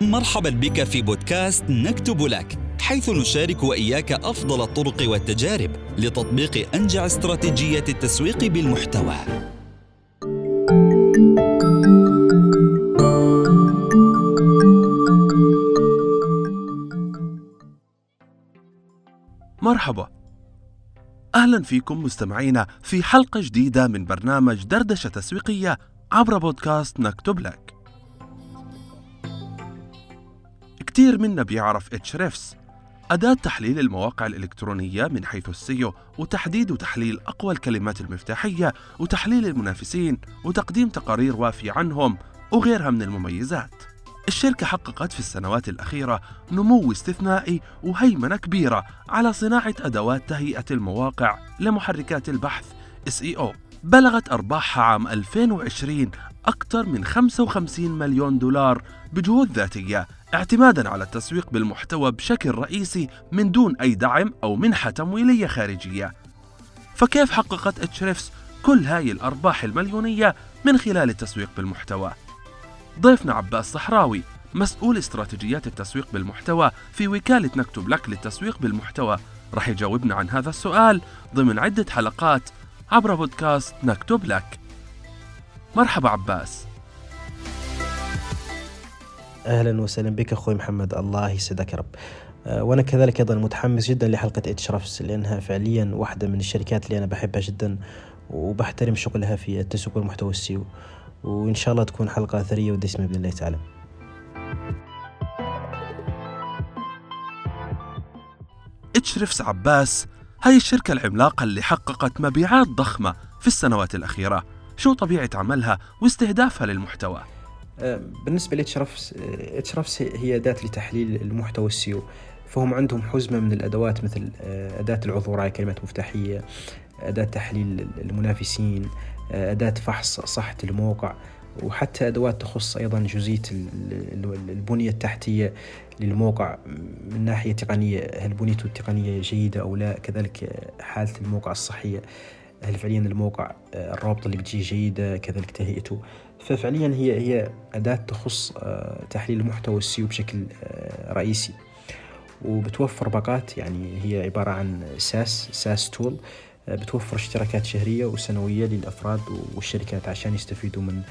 مرحبا بك في بودكاست نكتب لك حيث نشارك وإياك أفضل الطرق والتجارب لتطبيق أنجع استراتيجية التسويق بالمحتوى. مرحبا. أهلا فيكم مستمعينا في حلقة جديدة من برنامج دردشة تسويقية عبر بودكاست نكتب لك. كتير منا بيعرف اتشريفس أداة تحليل المواقع الإلكترونية من حيث السيو وتحديد وتحليل أقوى الكلمات المفتاحية وتحليل المنافسين وتقديم تقارير وافية عنهم وغيرها من المميزات. الشركة حققت في السنوات الأخيرة نمو استثنائي وهيمنة كبيرة على صناعة أدوات تهيئة المواقع لمحركات البحث SEO بلغت أرباحها عام 2020 أكثر من 55 مليون دولار بجهود ذاتية اعتمادا على التسويق بالمحتوى بشكل رئيسي من دون أي دعم أو منحة تمويلية خارجية. فكيف حققت اتشريفس كل هاي الأرباح المليونية من خلال التسويق بالمحتوى؟ ضيفنا عباس صحراوي مسؤول استراتيجيات التسويق بالمحتوى في وكالة نكتب لك للتسويق بالمحتوى. رح يجاوبنا عن هذا السؤال ضمن عدة حلقات عبر بودكاست نكتب لك. مرحبا عباس. أهلا وسهلا بك أخوي محمد الله يسعدك يا رب. آه، وأنا كذلك أيضا متحمس جدا لحلقة إتشرفس لأنها فعليا واحدة من الشركات اللي أنا بحبها جدا وبحترم شغلها في التسويق والمحتوى السيو. وإن شاء الله تكون حلقة ثريه ودسمة بإذن الله تعالى. Ahrefs عباس هاي الشركة العملاقة اللي حققت مبيعات ضخمة في السنوات الأخيرة. شو طبيعة عملها واستهدافها للمحتوى؟ آه، بالنسبة ل Ahrefs Ahrefs هي أداة لتحليل المحتوى ال SEO فهم عندهم حزمة من الأدوات مثل آه، أداة العثور على كلمات مفتاحية أداة تحليل المنافسين آه، أداة فحص صحة الموقع وحتى أدوات تخص أيضا جزئية البنية التحتية للموقع من ناحية تقنية هل بنيته التقنية جيدة أو لا كذلك حالة الموقع الصحية هل فعليا الموقع الرابط اللي بتجي جيدة كذلك تهيئته. ففعليا هي هي أداة تخص آه، تحليل المحتوى السيو بشكل آه، رئيسي. وبتوفر باقات يعني هي عبارة عن ساس ساس تول بتوفر اشتراكات شهرية وسنوية للأفراد والشركات عشان يستفيدوا من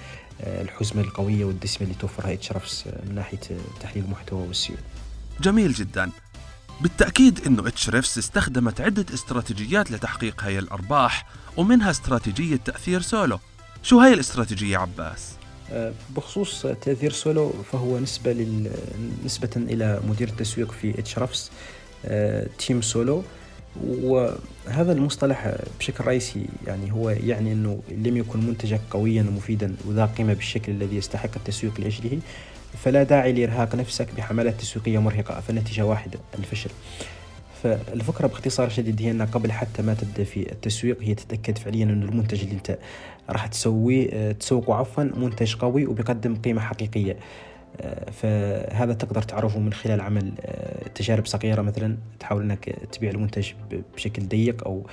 آه، الحزمة القوية والدسمة اللي توفرها Ahrefs من ناحية تحليل المحتوى وال SEO جميل جدا. بالتأكيد أنه Ahrefs استخدمت عدة استراتيجيات لتحقيق هاي الأرباح ومنها استراتيجية تأثير سولو. شو هاي الاستراتيجية عباس؟ آه، بخصوص تأثير سولو فهو نسبة لل... نسبة إلى مدير التسويق في Ahrefs آه، تيم سولو. وهذا المصطلح بشكل رئيسي يعني هو يعني إنه لم يكن منتجك قويا ومفيدا وذا قيمة بالشكل الذي يستحق التسويق لأجله. فلا داعي لإرهاق نفسك بحملات تسويقية مرهقة فالنتيجة واحدة الفشل. فالفكرة باختصار شديد هي انك قبل حتى ما تبدأ في التسويق هي تتأكد فعليا انه المنتج اللي أنت راح تسويه تسوقه عفوا منتج قوي وبيقدم قيمة حقيقية آه، فهذا تقدر تعرفه من خلال عمل آه، تجارب صغيرة مثلا تحاول أنك تبيع المنتج بشكل ضيق أو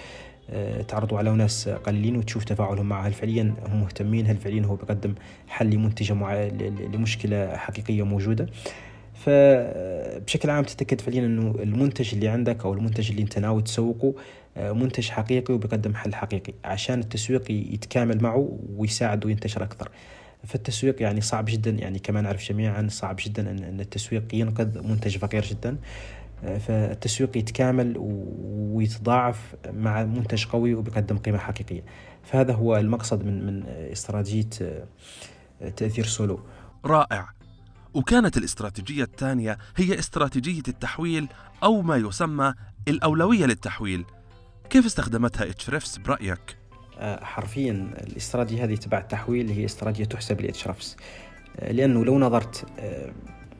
آه، تعرضه على ناس قليلين وتشوف تفاعلهم معه هل فعليا هم مهتمين؟ هل فعليا هو بيقدم حل لمنتجة مع... لمشكلة حقيقية موجودة؟ فبشكل عام تتأكد فعليا إنه المنتج اللي عندك أو المنتج اللي أنت ناوي تسوقه منتج حقيقي وبيقدم حل حقيقي عشان التسويق يتكامل معه ويساعده ينتشر أكثر. فالتسويق يعني صعب جدا. يعني كما نعرف جميعا صعب جدا إن التسويق ينقذ منتج فقير جدا. فالتسويق يتكامل ويتضاعف مع منتج قوي وبيقدم قيمة حقيقية. فهذا هو المقصد من من استراتيجية آه، تأثير سولو. رائع. وكانت الاستراتيجية الثانية هي استراتيجية التحويل أو ما يسمى الأولوية للتحويل. كيف استخدمتها اتشريفس برأيك؟ آه، حرفيا الاستراتيجية هذه تبع التحويل هي استراتيجية تحسب آه، لأنه لو نظرت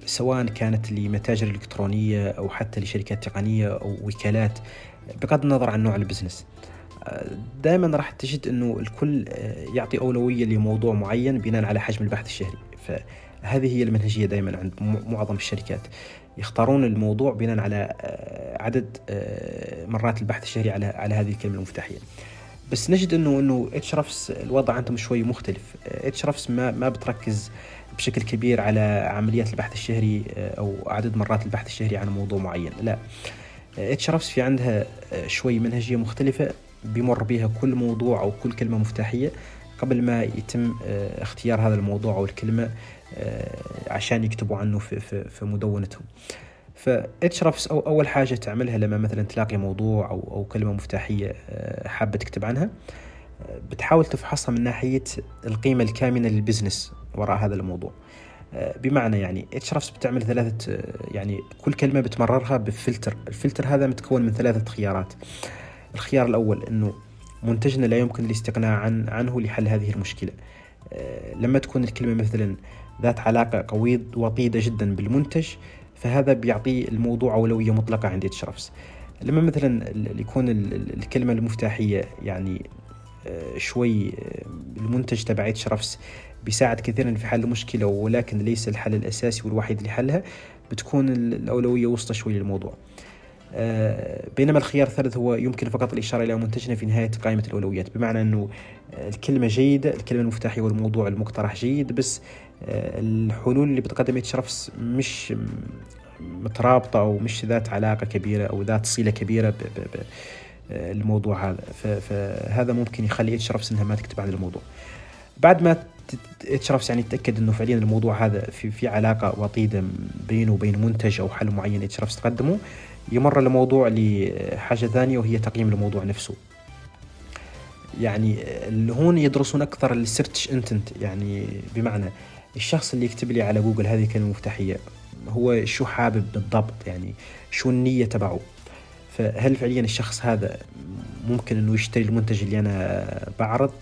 سواء كانت لمتاجر إلكترونية أو حتى لشركات تقنية أو وكالات بغض النظر عن نوع ال business. دائما راح تجد إنه الكل يعطي أولوية لموضوع معين بناء على حجم البحث الشهري. فهذه هي المنهجية دائما عند معظم الشركات. يختارون الموضوع بناء على عدد مرات البحث الشهري على على هذه الكلمة المفتاحية. بس نجد إنه إنه Ahrefs الوضع عندهم شوي مختلف. Ahrefs ما ما بتركز بشكل كبير على عمليات البحث الشهري أو عدد مرات البحث الشهري عن موضوع معين. لا اتشرفس في عندها شوي منهجية مختلفة بيمر بها كل موضوع أو كل كلمة مفتاحية. قبل ما يتم اختيار هذا الموضوع أو الكلمة عشان يكتبوا عنه في, في, في مدونتهم. فاتشرفس أو أول حاجة تعملها لما مثلا تلاقي موضوع أو, أو كلمة مفتاحية حابة تكتب عنها بتحاول تفحصها من ناحية القيمة الكامنة لل business وراء هذا الموضوع. بمعنى يعني Ahrefs بتعمل ثلاثة يعني كل كلمة بتمررها بفلتر. الفلتر هذا متكون من ثلاثة خيارات. الخيار الأول أنه منتجنا لا يمكن الاستغناء عن عنه لحل هذه المشكلة. لما تكون الكلمة مثلا ذات علاقة قوية وطيدة جدا بالمنتج فهذا بيعطي الموضوع أولوية مطلقة عند Ahrefs لما مثلا يكون الكلمة المفتاحية يعني شوي المنتج تبع اتشرفس بيساعد كثيرا في حل المشكلة ولكن ليس الحل الأساسي والوحيد لحلها بتكون الأولوية وسطى شوي للموضوع. بينما الخيار الثالث هو يمكن فقط الإشارة إلى منتجنا في نهاية قائمة الأولويات. بمعنى أنه الكلمة جيدة الكلمة المفتاحية والموضوع المقترح جيد بس الحلول اللي بتقدمها تشرفس مش مترابطة أو مش ذات علاقة كبيرة أو ذات صلة كبيرة بالموضوع هذا. فهذا ممكن يخلي Ahrefs إنها ما تكتب عن الموضوع. بعد ما Ahrefs يعني تتاكد إنه فعليا الموضوع هذا في في علاقة وطيدة بينه وبين منتج أو حل معين Ahrefs تقدمه يمر الموضوع لحاجة ثانية وهي تقييم الموضوع نفسه. يعني هون يدرسون أكثر ال search intent. يعني بمعنى الشخص اللي يكتب لي على جوجل هذه الكلمة المفتاحيه هو شو حابب بالضبط؟ يعني شو النية تبعه؟ فهل فعليا الشخص هذا ممكن إنه يشتري المنتج اللي أنا بعرض؟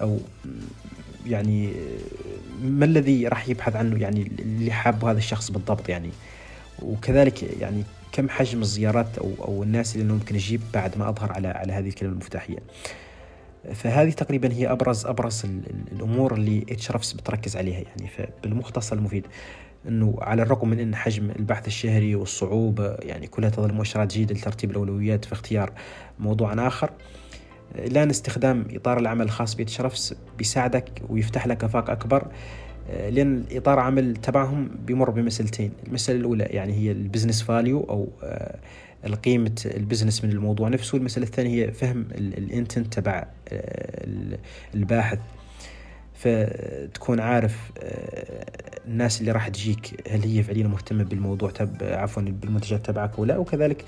أو يعني ما الذي راح يبحث عنه؟ يعني اللي حابه هذا الشخص بالضبط يعني. وكذلك يعني كم حجم الزيارات أو أو الناس اللي ممكن يجيب بعد ما أظهر على على هذه الكلمة المفتاحية؟ فهذه تقريبا هي أبرز أبرز الأمور اللي Ahrefs بتركز عليها يعني. فبالمختصر المفيد إنه على الرغم من إن حجم البحث الشهري والصعوبة يعني كلها تظل مؤشرات جيدة لترتيب الأولويات في اختيار موضوع آخر الا ان استخدام إطار العمل الخاص ب Ahrefs بيساعدك ويفتح لك أفاق أكبر لأن إطار عمل تبعهم بيمر بمسألتين المسألة الأولى يعني هي ال business value أو القيمة البزنس من الموضوع نفسه المسألة الثانية هي فهم الإنتنت تبع الباحث فتكون عارف الناس اللي راح تجيك هل هي فعليا مهتمة بالموضوع تب عفوا بالمنتجات تبعك أو لا وكذلك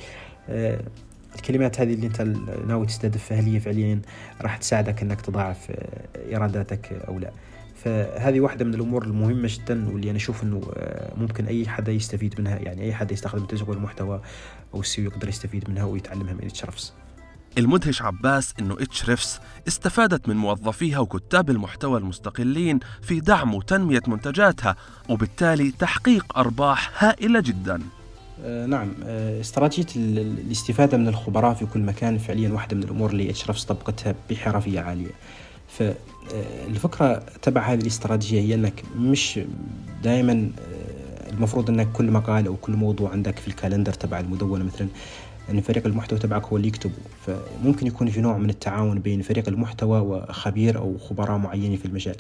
الكلمات هذه اللي أنت ناوي تستهدفها هل هي فعليا راح تساعدك أنك تضاعف إيراداتك أو لا؟ فهذه واحدة من الأمور المهمة جدا واللي أنا أشوف أنه ممكن أي حدا يستفيد منها يعني أي حدا يستخدم تسويق المحتوى أو ال SEO يقدر يستفيد منها ويتعلمها من Ahrefs المدهش عباس أنه Ahrefs استفادت من موظفيها وكتاب المحتوى المستقلين في دعم وتنمية منتجاتها وبالتالي تحقيق أرباح هائلة جدا. نعم. استراتيجية الاستفادة من الخبراء في كل مكان فعليا واحدة من الأمور اللي Ahrefs طبقتها بحرفية عالية. فالفكرة تبع هذه الاستراتيجية هي أنك مش دائما المفروض أنك كل مقال أو كل موضوع عندك في ال calendar تبع المدونة مثلا أن فريق المحتوى تبعك هو اللي يكتبه. فممكن يكون في نوع من التعاون بين فريق المحتوى وخبير أو خبراء معينين في المجال.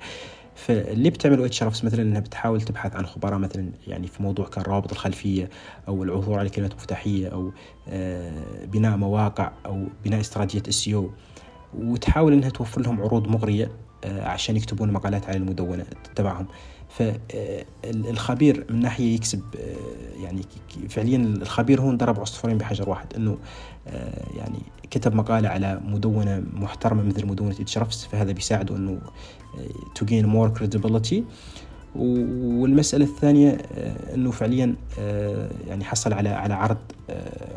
فاللي بتعمله Ahrefs مثلا إنها بتحاول تبحث عن خبراء مثلا يعني في موضوع كالروابط الخلفية أو العثور على كلمات مفتاحية أو بناء مواقع أو بناء استراتيجية SEO وتحاول إنها توفر لهم عروض مغرية عشان يكتبون مقالات على المدونة تبعهم. فالخبير من ناحية يكسب يعني فعليا الخبير هو ضرب عصفورين بحجر واحد إنه يعني كتب مقالة على مدونة محترمة مثل مدونة Ahrefs فهذا بيساعده إنه to gain more credibility. والمسألة الثانية إنه فعليا يعني حصل على على عرض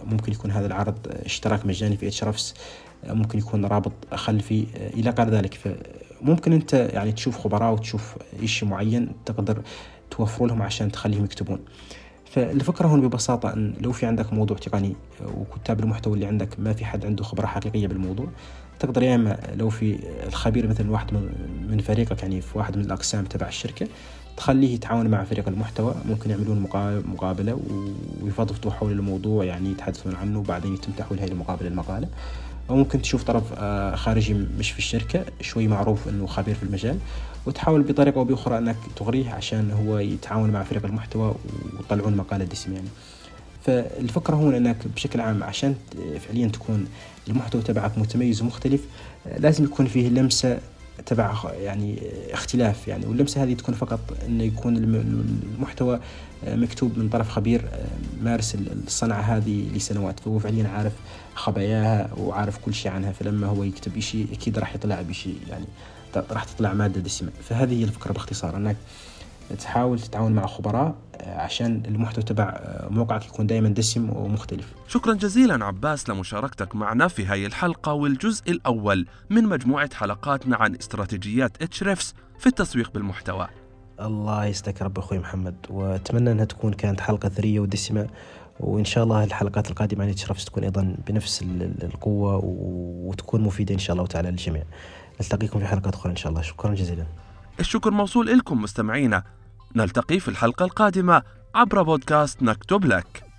ممكن يكون هذا العرض اشتراك مجاني في Ahrefs ممكن يكون رابط خلفي إلى غير ذلك. ممكن انت يعني تشوف خبراء وتشوف شيء معين تقدر توفر لهم عشان تخليهم يكتبون. فالفكرة هون ببساطة أن لو في عندك موضوع تقني وكتاب المحتوى اللي عندك ما في حد عنده خبرة حقيقية بالموضوع تقدر يا إما لو في الخبير مثلا واحد من فريقك يعني في واحد من الأقسام تبع الشركة تخليه يتعاون مع فريق المحتوى ممكن يعملون مقابلة ويفضفضوا حول الموضوع يعني يتحدثون عنه وبعدين يتم تحويل هذه المقابلة المقالة. أو ممكن تشوف طرف آه، خارجي مش في الشركة شوي معروف إنه خبير في المجال وتحاول بطريقة أو بأخرى إنك تغريه عشان هو يتعاون مع فريق المحتوى ويطلعون مقالة دسم يعني فالفكرة هنا إنك بشكل عام عشان فعليا تكون المحتوى تبعك متميز ومختلف لازم يكون فيه لمسة تبع يعني اختلاف يعني واللمسة هذه تكون فقط إنه يكون المحتوى مكتوب من طرف خبير مارس الصنعة هذه لسنوات. فهو فعليا عارف خباياها وعارف كل شيء عنها فلما هو يكتب شيء أكيد راح يطلع بشيء يعني راح تطلع مادة دسمة. فهذه هي الفكرة باختصار إنك تحاول تتعاون مع خبراء آه، عشان المحتوى تبع آه، موقعك يكون دائما دسم ومختلف. شكرا جزيلا عباس لمشاركتك معنا في هذه الحلقة والجزء الأول من مجموعة حلقاتنا عن استراتيجيات اتشريفس في التسويق بالمحتوى. الله يستك رب أخوي محمد وأتمنى أنها تكون كانت حلقة ثرية ودسمة وإن شاء الله الحلقات القادمة عن اتشريفس تكون أيضا بنفس القوة وتكون مفيدة إن شاء الله تعالى للجميع. نلتقيكم في حلقات أخرى إن شاء الله. شكرا جزيلا. الشكر موصول لكم مستمعينا. نلتقي في الحلقة القادمة عبر بودكاست نكتب لك.